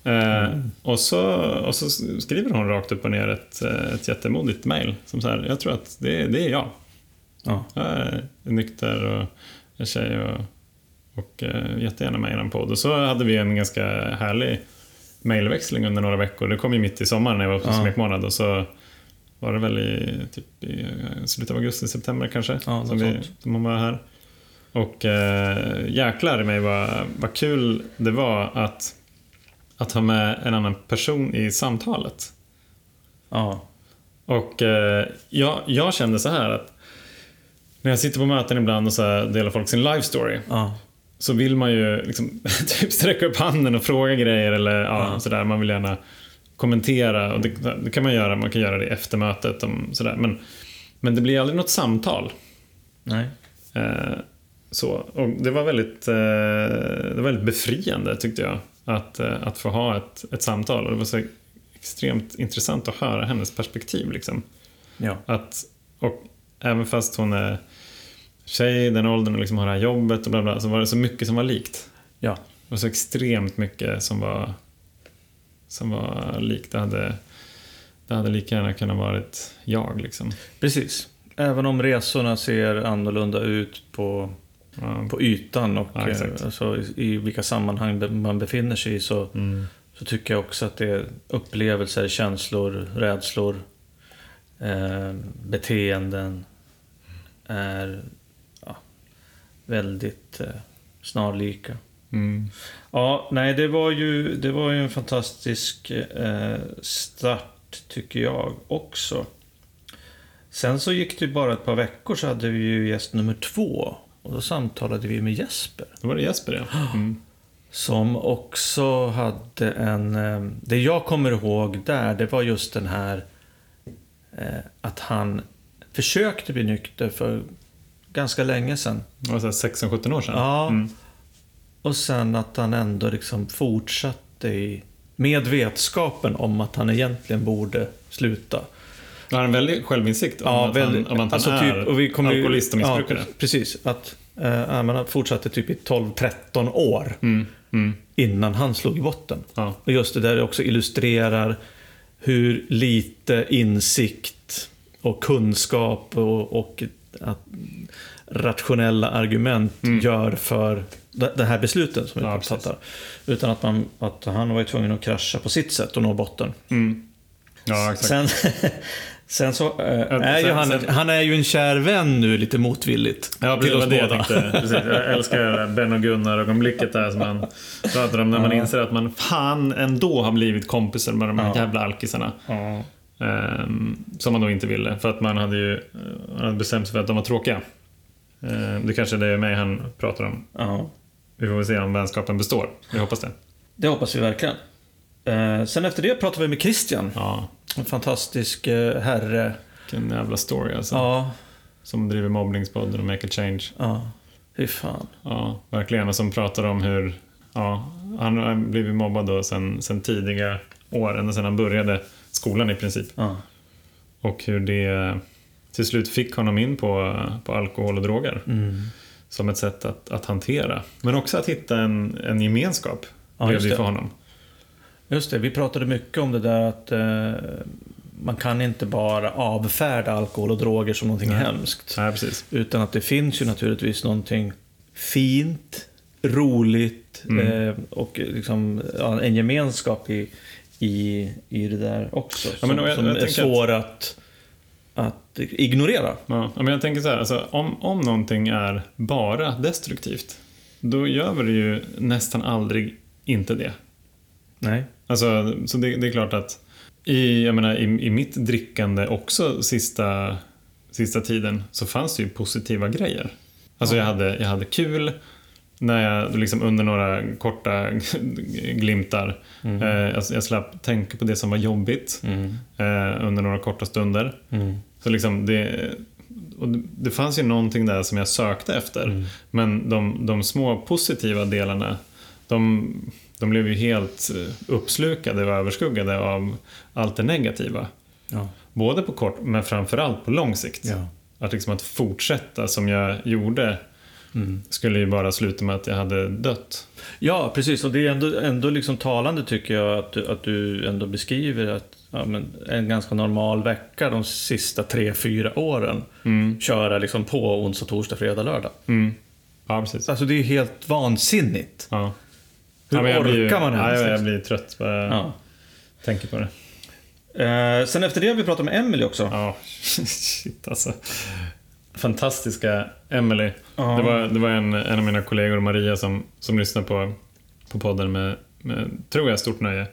Eh, och, så, och så skriver hon rakt upp och ner ett, eh, ett jättemodigt mail. Som så här, jag tror att det, det är jag. Ja. Jag är nykter och är tjej och, och eh, jättegärna med i en podd. Och så hade vi en ganska härlig mailväxling under några veckor. Det kom ju mitt i sommaren när jag var på Ja. smekmånad och så var det väl i, typ, i slutet av augusti, september kanske, Ja, som, vi, som hon var här. Och eh, jäklar i mig vad, vad kul det var att, att ha med en annan person i samtalet. Ja. Och eh, jag, jag kände så här att när jag sitter på möten ibland och så här delar folk sin life story Ja. så vill man ju liksom, (laughs) typ sträcka upp handen och fråga grejer eller ja, Ja. sådär. Man vill gärna kommentera och det, det kan man göra. Man kan göra det efter mötet. Om, sådär. Men, men det blir aldrig något samtal. Nej. Eh, så. Och det var väldigt, eh, det var väldigt befriande tyckte jag. Att, eh, att få ha ett, ett samtal. Och det var så extremt intressant att höra hennes perspektiv. Liksom. Ja. Att, och även fast hon är tjej i den åldern och liksom har det här jobbet och bla bla, så var det så mycket som var likt. Ja. Det var så extremt mycket som var, som var likt. Det hade, det hade lika gärna kunnat varit jag. Liksom. Precis. Även om resorna ser annorlunda ut på, Ja. på ytan och Ja, eh, alltså, i, i vilka sammanhang man befinner sig i så, Mm. så tycker jag också att det är upplevelser, känslor, rädslor, eh, beteenden är ja, väldigt eh, snarlika. Mm. Ja, nej, det var ju, det var ju en fantastisk eh, start, tycker jag också. Sen så gick det bara ett par veckor så hade vi ju gäst nummer två. Och då samtalade vi med Jesper. Då var det Jesper ja. (gasps) Mm. Som också hade en... Eh, det jag kommer ihåg där, det var just den här... Eh, att han försökte bli nykter för ganska länge sedan. Det var så här 16-17 år sedan. Ja. Mm. Och sen att han ändå liksom fortsatte i, med vetskapen om att han egentligen borde sluta. Har han väldigt självinsikt om Ja, att väldigt. han, om att han Alltså är typ, och vi kommer alkoholist och missbrukare? Ja, precis. Att eh, han fortsatte typ i 12-13 år Mm. Mm. innan han slog i botten. Ja. Och just det där också illustrerar hur lite insikt och kunskap och, och att rationella argument gör för de, de här besluten som vi Mm. Ja, fattar. Utan att, man, att han var tvungen att krascha på sitt sätt och nå botten. Mm. Ja, exakt. Sen, (laughs) sen så eh, är ju sen- han, sen- han är ju en kär vän nu lite motvilligt. Ja, precis. till Det oss jag tänkte. Precis. Jag älskar Ben och Gunnar-ögonblicket där som man pratar om när man inser att man fan ändå har blivit kompisar med de här Ja. jävla alkisarna. Ja. Ehm, som man då inte ville, för att man hade ju man hade bestämt sig för att de var tråkiga. Ehm, det kanske är det mig han pratar om. ja. Vi får väl se om vänskapen består. Vi hoppas det. Det hoppas vi verkligen. Eh, sen efter det pratade vi med Christian. Ja, En fantastisk eh, herre. vilken jävla story alltså. Ja, Som driver mobbningspodden och Make a Change. ja. Fy fan. Ja, verkligen. Och som pratar om hur ja, han har blivit mobbad då sen, sen tidiga år, ända sedan han började skolan i princip. Ja. Och hur det till slut fick honom in på, på alkohol och droger. Mm. Som ett sätt att, att hantera. Men också att hitta en, en gemenskap Ja, blev det. för honom. Just det, vi pratade mycket om det där att eh, man kan inte bara avfärda alkohol och droger som någonting Nej. hemskt. Nej, precis. Utan att det finns ju naturligtvis någonting fint, roligt Mm. eh, och liksom, ja, en gemenskap i, i, i det där också. Ja, men som jag- som jag är svår att, att ignorera. Ja, men jag tänker så här, alltså, om, om någonting är bara destruktivt, då gör vi det ju nästan aldrig inte det. Nej. Alltså, så det, det är klart att i, jag menar, i, i mitt drickande också sista, sista tiden så fanns det ju positiva grejer. Alltså jag, hade, jag hade kul när jag liksom under några korta glimtar, Mm. eh, jag, jag slapp tänka på det som var jobbigt Mm. eh, under några korta stunder. Mm. Så liksom det, det fanns ju någonting där som jag sökte efter. Mm. Men de, de små positiva delarna, de, de blev ju helt eh, uppslukade och överskuggade av allt det negativa. Ja. Både på kort, men framförallt på lång sikt. Ja. Att, liksom att fortsätta som jag gjorde Mm. skulle ju bara sluta med att jag hade dött. Ja, precis. Och det är ändå, ändå liksom talande tycker jag att du, att du ändå beskriver att ja, en ganska normal vecka de sista tre, fyra åren. Mm. Köra liksom på onsdag, torsdag, fredag, lördag. Mm. Ja, precis. Alltså det är helt vansinnigt. Ja. Hur ja, jag blir orkar man ens, ja, jag, blir trött bara Ja. tänker på det. Eh, sen efter det har vi pratat med Emily också. Ja, (laughs) shit alltså. Fantastiska Emily. Ja. Det var, det var en, en av mina kollegor, Maria, som, som lyssnade på, på podden med, med, tror jag, stort nöje.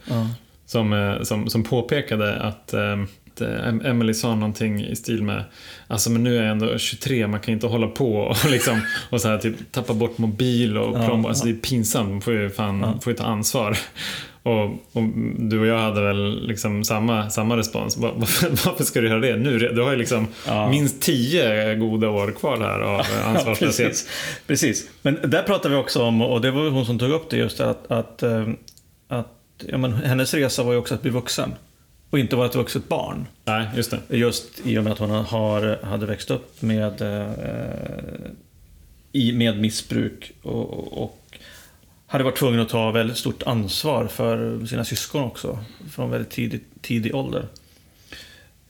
Som, eh, som, som påpekade att, eh, att eh, Em- Emily sa någonting i stil med Alltså men nu är jag ändå 23, man kan inte hålla på och (laughs) liksom och så här, typ, tappa bort mobil och Ja, plånbok. Alltså det är pinsamt, man får ju, fan, Ja. får ju ta ansvar. Och, och du och jag hade väl liksom samma, samma respons. Va- (laughs) Varför, varför ska du göra det nu? Du har ju liksom Ja. minst tio goda år kvar här av (laughs) ansvarslöshet. precis. precis. Men där pratar vi också om, och det var hon som tog upp det just, att, att, eh, att ja, men hennes resa var ju också att bli vuxen. Och inte vara ett vuxet barn. Nej, just det. Just i och med att hon har, hade växt upp med, eh, i, med missbruk och, och hade varit tvungen att ta väldigt stort ansvar för sina syskon också. Från väldigt tidig, tidig ålder.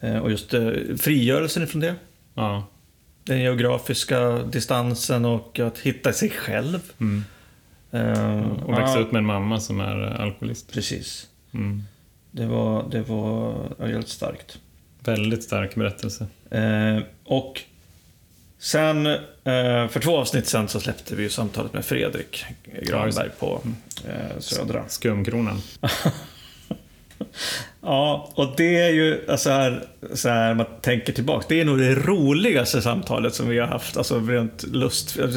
Eh, och just eh, frigörelsen ifrån det. Ja. Den geografiska distansen och att hitta sig själv. Mm. Eh, Och växa ja, upp med en mamma som är alkoholist. Precis. Mm. Det var, det var helt starkt. Väldigt stark berättelse. Eh, och sen, eh, för två avsnitt sen så släppte vi ju samtalet med Fredrik Granberg på eh, Södra. Skumkronan. (laughs) Ja, och det är ju så här, så här man tänker tillbaka. Det är nog det roligaste samtalet som vi har haft. Alltså rent lust. Jag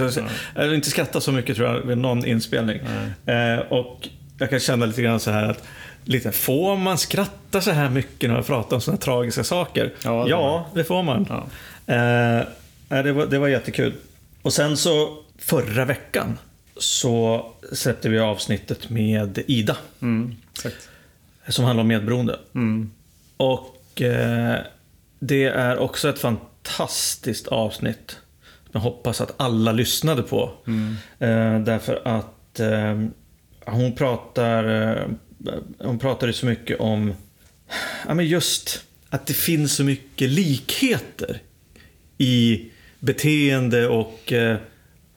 har inte skrattat så mycket tror jag vid någon inspelning. Eh, och jag kan känna lite grann så här att Lite, får man skratta så här mycket när man pratar om sådana tragiska saker? Ja, det ja det får man. Ja. Eh, det, var, det var jättekul. Och sen så förra veckan så släppte vi avsnittet med Ida. Mm. Som handlar om medberoende. Mm. Och eh, det är också ett fantastiskt avsnitt. Jag hoppas att alla lyssnade på. Mm. Eh, därför att eh, hon pratar eh, hon pratade så mycket om ja, men just att det finns så mycket likheter i beteende och, eh,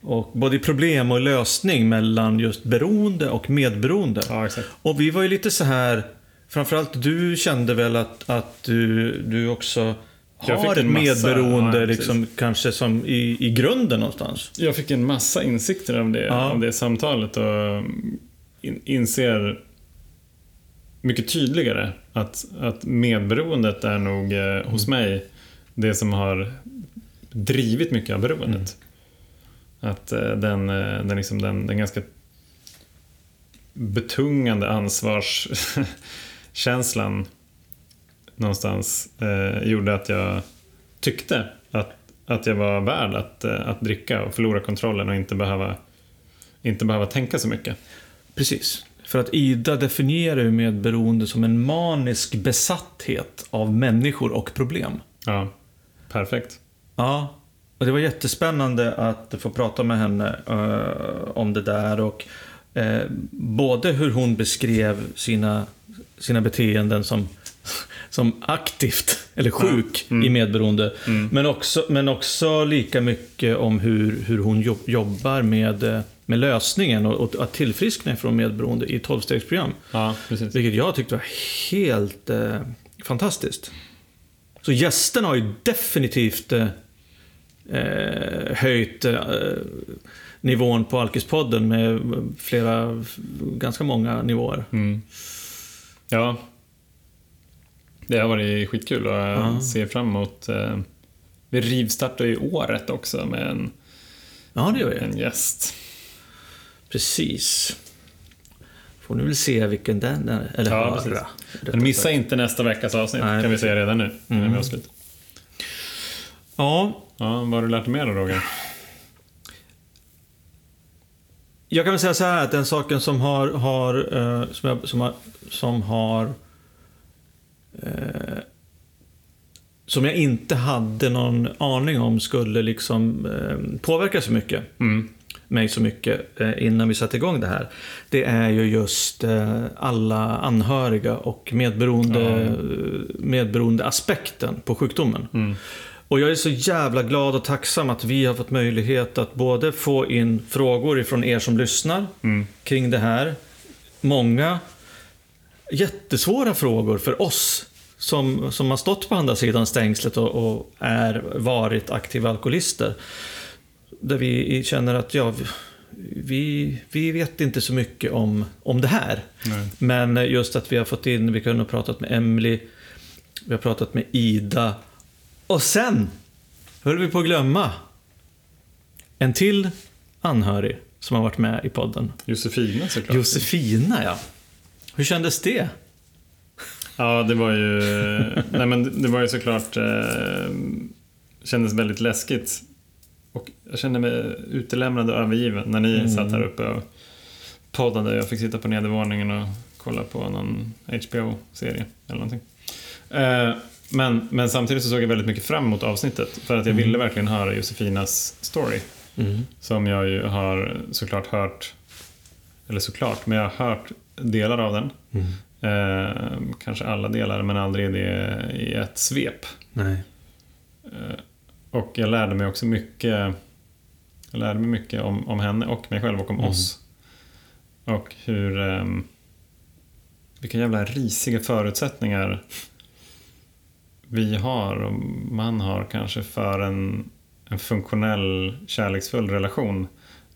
och både i problem och lösning mellan just beroende och medberoende. Ja. Och vi var ju lite så här, framförallt du kände väl att, att du, du också har ett medberoende ja, liksom, kanske som i, i grunden någonstans. Jag fick en massa insikter av det, Ja. av det samtalet och in, inser mycket tydligare att, att medberoendet är nog eh, hos mig det som har drivit mycket av beroendet. Att eh, den, eh, den, liksom, den, den ganska betungande ansvarskänslan (laughs) någonstans eh, gjorde att jag tyckte att, att jag var värd att, eh, att dricka och förlora kontrollen och inte behöva, inte behöva tänka så mycket. Precis. För att Ida definierar ju medberoende som en manisk besatthet av människor och problem. Ja, perfekt. Ja, och det var jättespännande att få prata med henne eh, om det där. Och eh, både hur hon beskrev sina, sina beteenden som, som aktivt eller sjuk Mm. i medberoende. Mm. Men, också, men också lika mycket om hur, hur hon jobb, jobbar med, eh, med lösningen och, och att tillfriskna från medberoende i 12-stegsprogram. Ja, precis. Vilket jag tyckte var helt eh, fantastiskt. Så gästerna har ju definitivt eh, eh, höjt eh, nivån på Alkispodden med flera, ganska många nivåer. Mm. Ja. Det har varit skitkul och jag Ja. ser fram emot... Eh, vi rivstartar ju året också med en, Ja, en gäst. Precis. Får ni väl se vilken den är. Eller Ja, precis. Men missa inte nästa veckas avsnitt, Nej, kan vi säga redan nu. När Mm. vi avslutar. Ja, Ja, vad har du lärt dig mer då, Roger? Jag kan väl säga så här att den saken som har, har, eh, som, jag, som har, som har eh, som jag inte hade någon aning om skulle liksom eh, påverka så mycket, Mm. Mig så mycket eh, innan vi satte igång det här. Det är ju just eh, alla anhöriga och medberoende, Ja. medberoende aspekten på sjukdomen. Mm. Och jag är så jävla glad och tacksam att vi har fått möjlighet att både få in frågor ifrån er som lyssnar Mm. kring det här. Många jättesvåra frågor för oss som, som har stått på andra sidan stängslet och, och är varit aktiva alkoholister. Där vi känner att ja, vi, vi vet inte så mycket om, om det här. Nej. Men just att vi har fått in, vi kunde ha pratat med Emily, vi har pratat med Ida. Och sen höll vi på att glömma en till anhörig som har varit med i podden. Josefina såklart. Josefina, ja. Hur kändes det? Ja, det var ju... nej, men det- det var ju såklart... Eh, kändes väldigt läskigt. Jag kände mig utelämnad och övergiven när ni Mm. satt här uppe och poddade. Jag fick sitta på nedervåningen och kolla på någon HBO-serie eller någonting. Eh, men, men samtidigt så såg jag väldigt mycket fram emot avsnittet för att jag Mm. ville verkligen höra Josefinas story. Som jag ju har såklart hört, eller såklart, men jag har hört delar av den. Mm. Eh, kanske alla delar, men aldrig det i ett svep. Eh, och jag lärde mig också mycket Jag lärde mig mycket om, om henne och mig själv och om Mm. oss. Och hur um, Vilka jävla risiga förutsättningar vi har och man har kanske för en, en funktionell kärleksfull relation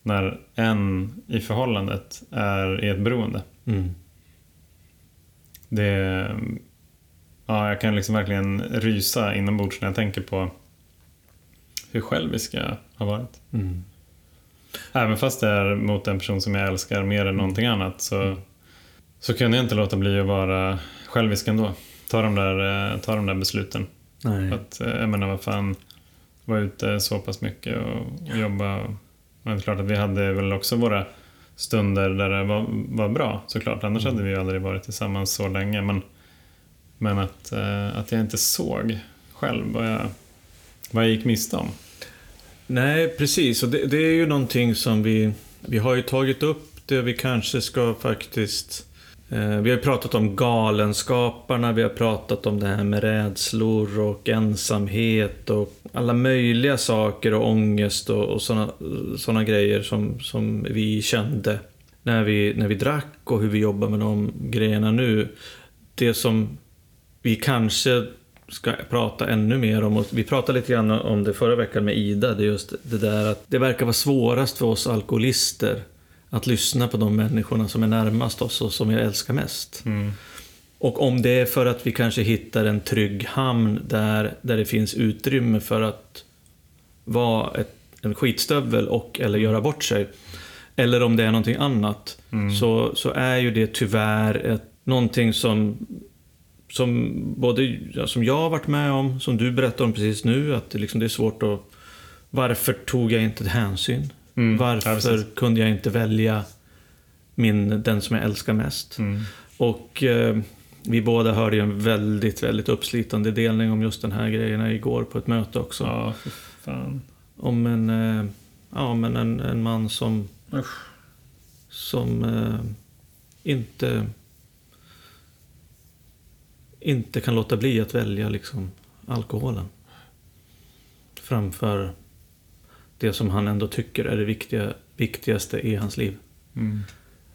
när en i förhållandet är i ett beroende. Mm. Det, ja, jag kan liksom verkligen rysa inombords när jag tänker på hur självisk jag har varit. Mm. Även fast det är mot en person som jag älskar mer än någonting annat så, så kunde jag inte låta bli att vara självisk ändå. Ta de där, eh, ta de där besluten. Nej. Att, eh, jag menar, vad fan, vara ute så pass mycket och, och jobba. Men det är klart att vi hade väl också våra stunder där det var, var bra såklart. Annars hade vi ju aldrig varit tillsammans så länge. Men, men att, eh, att jag inte såg själv vad jag, vad jag gick miste om. Nej, precis. Och det, det är ju någonting som vi... Vi har ju tagit upp det vi kanske ska faktiskt... Eh, vi har ju pratat om galenskaparna, vi har pratat om det här med rädslor och ensamhet och alla möjliga saker och ångest och, och sådana såna grejer som, som vi kände när vi, när vi drack och hur vi jobbar med de grejerna nu. Det som vi kanske ska prata ännu mer om, och vi pratade lite grann om det förra veckan med Ida, det är just det där att det verkar vara svårast för oss alkoholister att lyssna på de människorna som är närmast oss och som vi älskar mest. Mm. Och om det är för att vi kanske hittar en trygg hamn där, där det finns utrymme för att vara ett, en skitstövel och eller göra bort sig. Eller om det är någonting annat. Mm. Så, så är ju det tyvärr ett, någonting som, som både ja, som jag har varit med om, som du berättade om precis nu, att det, liksom, det är svårt att... Varför tog jag inte hänsyn? Mm. Ja, Varför precis. kunde jag inte välja min, den som jag älskar mest? Mm. Och eh, vi båda hörde ju en väldigt, väldigt uppslitande delning om just den här grejerna igår på ett möte också. Ja. Om en, eh, ja, men en, en man som, Usch. som eh, inte, inte kan låta bli att välja liksom, alkoholen. Framför det som han ändå tycker är det viktiga, viktigaste i hans liv. Mm.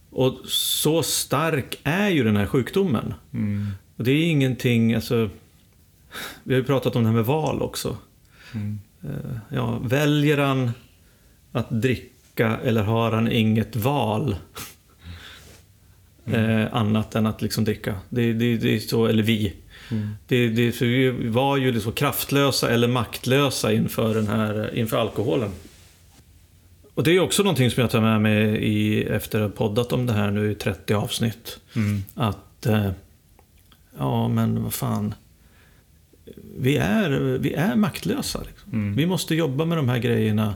Och så stark är ju den här sjukdomen. Mm. Och det är ingenting, alltså... Vi har ju pratat om det här med val också. Mm. Eh, Ja, väljer han att dricka eller har han inget val? Eh, annat än att liksom dricka. Det, det, det är så, eller vi. Mm. Det, det, för vi var ju liksom kraftlösa eller maktlösa inför, den här, inför alkoholen. Och det är också någonting som jag tar med mig i, efter att ha poddat om det här nu i 30 avsnitt. Mm. Att, eh, ja men vad fan. Vi är, vi är maktlösa. Liksom. Mm. Vi måste jobba med de här grejerna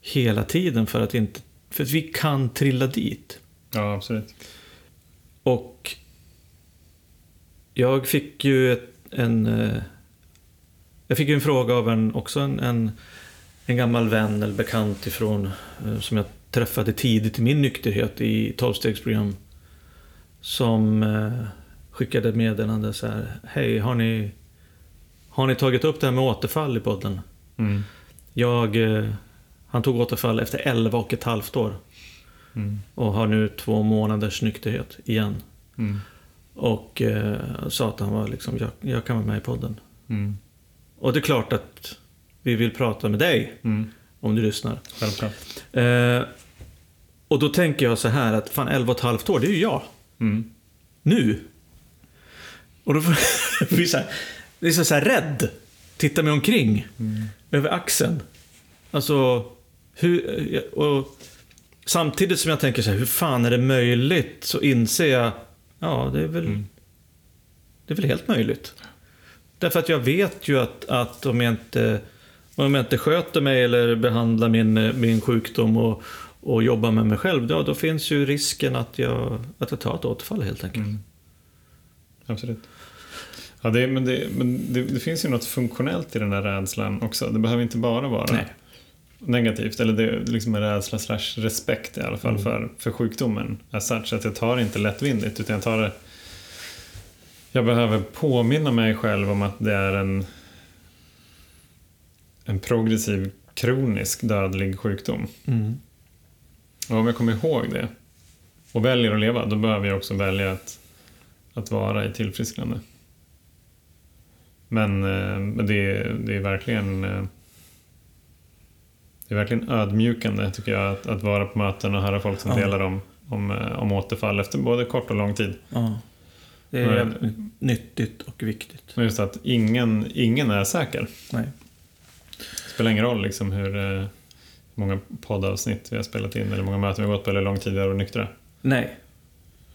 hela tiden för att, inte, för att vi kan trilla dit. Ja, absolut. Och jag fick ju ett, en... eh, Jag fick ju en fråga av en, också en, en, en gammal vän eller bekant ifrån, eh, som jag träffade tidigt i min nykterhet i tolvstegsprogram. Som eh, skickade ett meddelande så här. Hej, har ni, har ni tagit upp det här med återfall i podden? Mm. Jag, han tog återfall efter 11 och ett halvt år Mm. och har nu två månaders nykterhet igen. Mm. Och eh, sa att han var liksom, jag, jag kan vara med i podden. Mm. Och det är klart att vi vill prata med dig Mm. om du lyssnar. Självklart. Eh, och då tänker jag så här att fan 11 och ett halvt år, det är ju jag. Mm. Nu. Och då får (laughs) jag bli så här, det är så så här rädd. Titta mig omkring. Över axeln. Alltså, hur... Och samtidigt som jag tänker så här, hur fan är det möjligt? Så inser jag, ja det är väl... Mm. Det är väl helt möjligt. Därför att jag vet ju att, att om, jag inte, om jag inte sköter mig eller behandlar min, min sjukdom och, och jobbar med mig själv, då, då finns ju risken att jag, att jag tar ett återfall helt enkelt. Mm. Absolut. Ja, det, men det, men det, det finns ju något funktionellt i den där rädslan också. Det behöver inte bara vara Nej. Negativt. Eller det är liksom en rädsla slash respekt i alla fall Mm. för, för sjukdomen. Such, att jag tar det inte lättvindigt utan jag tar det... Jag behöver påminna mig själv om att det är en, en progressiv kronisk dödlig sjukdom. Mm. Och om jag kommer ihåg det och väljer att leva, då behöver jag också välja att, att vara i tillfrisknande. Men, eh, men det, är- det är verkligen eh, det är verkligen ödmjukande tycker jag att, att vara på möten och höra folk som Ja. delar om, om, eh, om återfall efter både kort och lång tid. Ja. Det är jävligt nyttigt och viktigt. Men just att ingen, ingen är säker. Nej. Det spelar ingen roll liksom hur eh, många poddavsnitt vi har spelat in eller många möten vi har gått på eller hur lång tid vi har varit nyktra. Nej.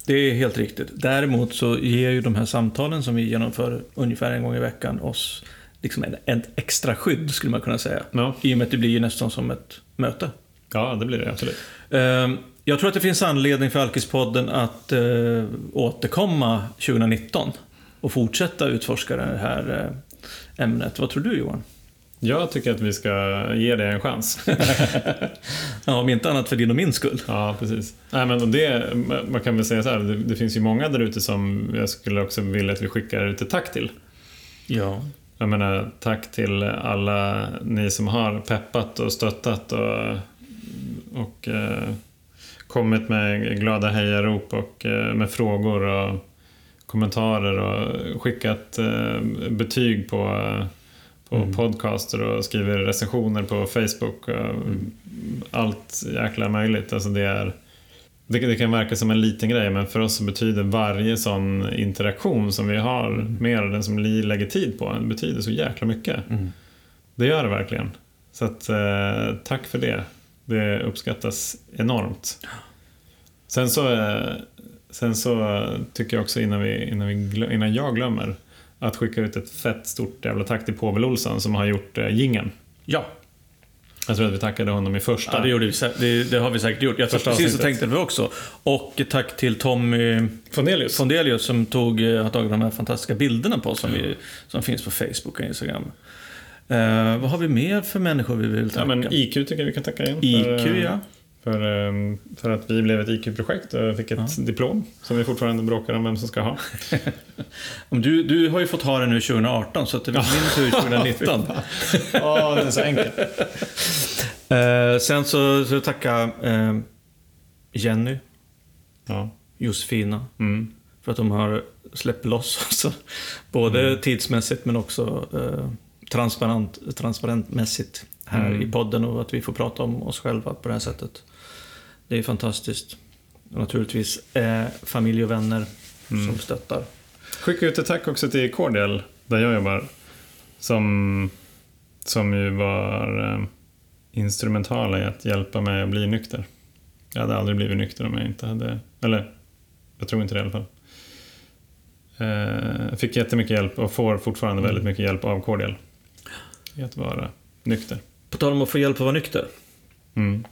Det är helt riktigt. Däremot så ger ju de här samtalen som vi genomför ungefär en gång i veckan oss liksom en, ett extra skydd skulle man kunna säga. Ja, I och med att det blir ju nästan som ett möte. ja det blir det absolut. Ehm, Jag tror att det finns anledning för Alkispodden att eh, återkomma 2019 och fortsätta utforska det här eh, ämnet. Vad tror du Johan? Jag tycker att vi ska ge det en chans. (laughs) Ja, om inte annat för din och min skull. Ja, precis. Nej, men det, man kan väl säga så här, det, det finns ju många där ute som jag skulle också vilja att vi skickar ut ett tack till. Ja. Jag menar, tack till alla ni som har peppat och stöttat och, och eh, kommit med glada hejarop och eh, med frågor och kommentarer och skickat eh, betyg på, på Mm. podcaster och skriver recensioner på Facebook. Och Allt jäkla möjligt. Alltså det, är, det, det kan verka som en liten grej men för oss så betyder varje sån interaktion som vi har med den som vi lägger tid på, det betyder så jäkla mycket. Mm. Det gör det verkligen. Så att, eh, tack för det. Det uppskattas enormt. Sen så, eh, sen så tycker jag också innan, vi, innan, vi innan jag glömmer att skicka ut ett fett stort jävla tack till Povel Olsson som har gjort eh, jingeln. Ja, Jag tror att vi tackade honom i första. ja det, gjorde vi, det, det har vi säkert gjort. Jag Första precis så tänkte vi också. Och tack till Tommy Fondelius. Fondelius som tog, eh, har tagit de här fantastiska bilderna på som, vi, som finns på Facebook och Instagram. Eh, vad har vi mer för människor vi vill tacka? ja, men IQ tycker jag vi kan tacka. IQ, för, eh, ja. För, ehm, för att vi blev ett IQ-projekt och fick ett Ja. diplom som vi fortfarande bråkar om vem som ska ha. (laughs) Du, du har ju fått ha det nu 2018, så att det blir min tur 2019. (laughs) Ja, det är så enkelt. (laughs) eh, sen så, så tacka eh, Jenny, Ja. Josefina, Mm. för att de har släppt loss. Alltså, både Mm. tidsmässigt men också eh, transparent, transparentmässigt här Mm. i podden och att vi får prata om oss själva på det här sättet. Det är fantastiskt. Och naturligtvis eh, familj och vänner Mm. som stöttar. Skicka ut ett tack också till Cordial, där jag jobbar. Som, som ju var eh, instrumentala i att hjälpa mig att bli nykter. Jag hade aldrig blivit nykter om jag inte hade... Eller, jag tror inte det i alla fall. Eh, fick jättemycket hjälp och får fortfarande väldigt mycket hjälp av Cordial. I att vara nykter. På tal om att få hjälp att vara nykter. Mm.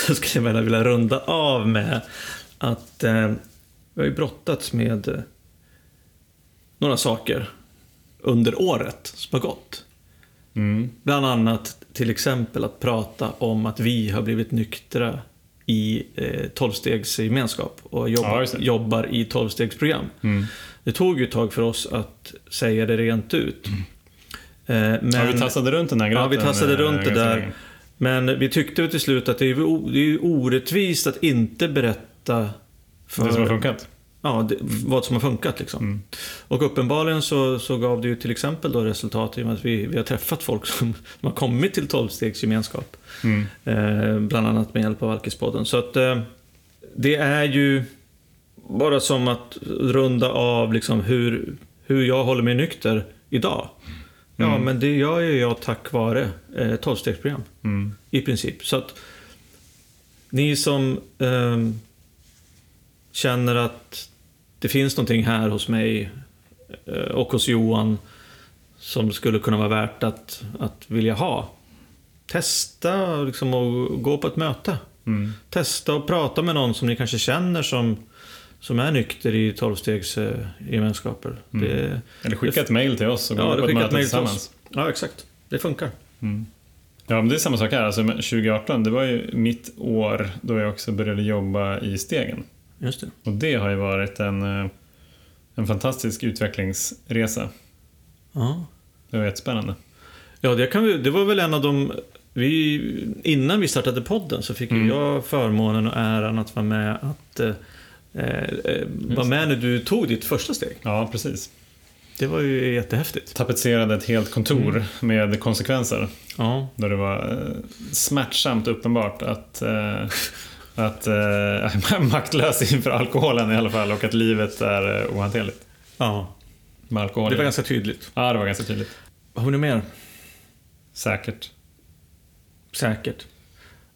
(laughs) så skulle jag vilja runda av med att eh, vi har ju brottats med eh, några saker under året som har gått. Mm. Bland annat till exempel att prata om att vi har blivit nyktra i eh, tolvstegsgemenskap och Ja, jobbar, det. jobbar i tolvstegsprogram. Mm. Det tog ju ett tag för oss att säga det rent ut. Eh, men, Ja, vi tassade runt den här gröten. Ja, vi tassade eh, runt det där. länge. Men vi tyckte till slut att det är, o- det är orättvist att inte berätta för, Det som har funkat. ja, det, vad som har funkat. Liksom. Mm. Och uppenbarligen så, så gav det ju till exempel då resultat i och med att vi, vi har träffat folk som, som har kommit till tolvstegsgemenskap. Mm. Eh, bland annat med hjälp av Alkispodden. Så att eh, det är ju bara som att runda av liksom hur, hur jag håller mig nykter idag. Ja, Mm. men det gör ju jag tack vare eh, tolvstegsprogram. Mm. I princip. Så att ni som ehm, känner att det finns någonting här hos mig eh, och hos Johan som skulle kunna vara värt att, att vilja ha. Testa liksom och gå på ett möte. Mm. Testa och prata med någon som ni kanske känner som, som är nykter i tolvstegsgemenskaper. Mm. Det, Eller skicka ett mail till oss och gå ja, på det ett möte mejl till tillsammans. oss. Ja, exakt. Det funkar. Mm. Ja, men det är samma sak här. Alltså, 2018, det var ju mitt år då jag också började jobba i Stegen. Just det. Och det har ju varit en, eh, en fantastisk utvecklingsresa. Ja. Det var jättespännande. Ja, det, kan vi, det var väl en av de... Vi, innan vi startade podden så fick Mm. jag förmånen och äran att vara med att eh, eh, vara med när du tog ditt första steg. Ja, precis. Det var ju jättehäftigt. Tapetserade ett helt kontor med konsekvenser. Ja, Då det var eh, smärtsamt uppenbart att, eh, att eh, (laughs) jag är maktlös inför alkoholen i alla fall och att livet är eh, ohanterligt ja. med alkohol. det var ganska tydligt. Ja, det var ganska tydligt. Har ni mer? Säkert. Säkert.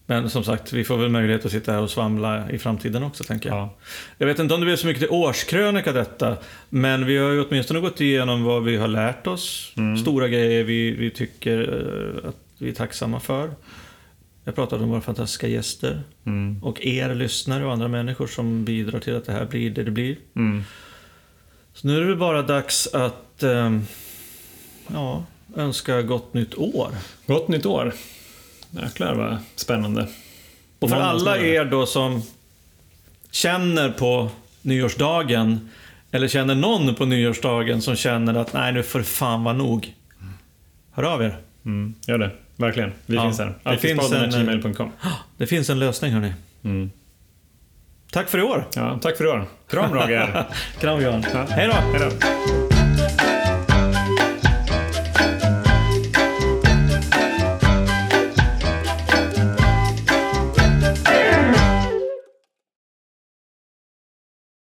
Men som sagt, vi får väl möjlighet att sitta här och svamla i framtiden också, tänker jag. Ja. Jag vet inte om det blir så mycket till årskrönika detta, men vi har ju åtminstone gått igenom vad vi har lärt oss. Mm. Stora grejer vi, vi tycker eh, att vi är tacksamma för. Jag pratade om våra fantastiska gäster Mm. och er lyssnare och andra människor som bidrar till att det här blir det det blir. Mm. Så nu är det bara dags att eh, ja, önska gott nytt år. Gott nytt år. Jäklar vad spännande. Och för alla er då som känner på nyårsdagen eller känner någon på nyårsdagen som känner att nej nu det fan vara nog. Hör av er. Mm. Gör det. Verkligen. Vi Ja, finns här. det finns en- Alkispodden.gmail.com (gasps) Det finns en lösning hörni. mm. Tack för i år. Ja, tack för i år. Kram Roger. (laughs) Kram Johan. Ja. Hej då. Hej då.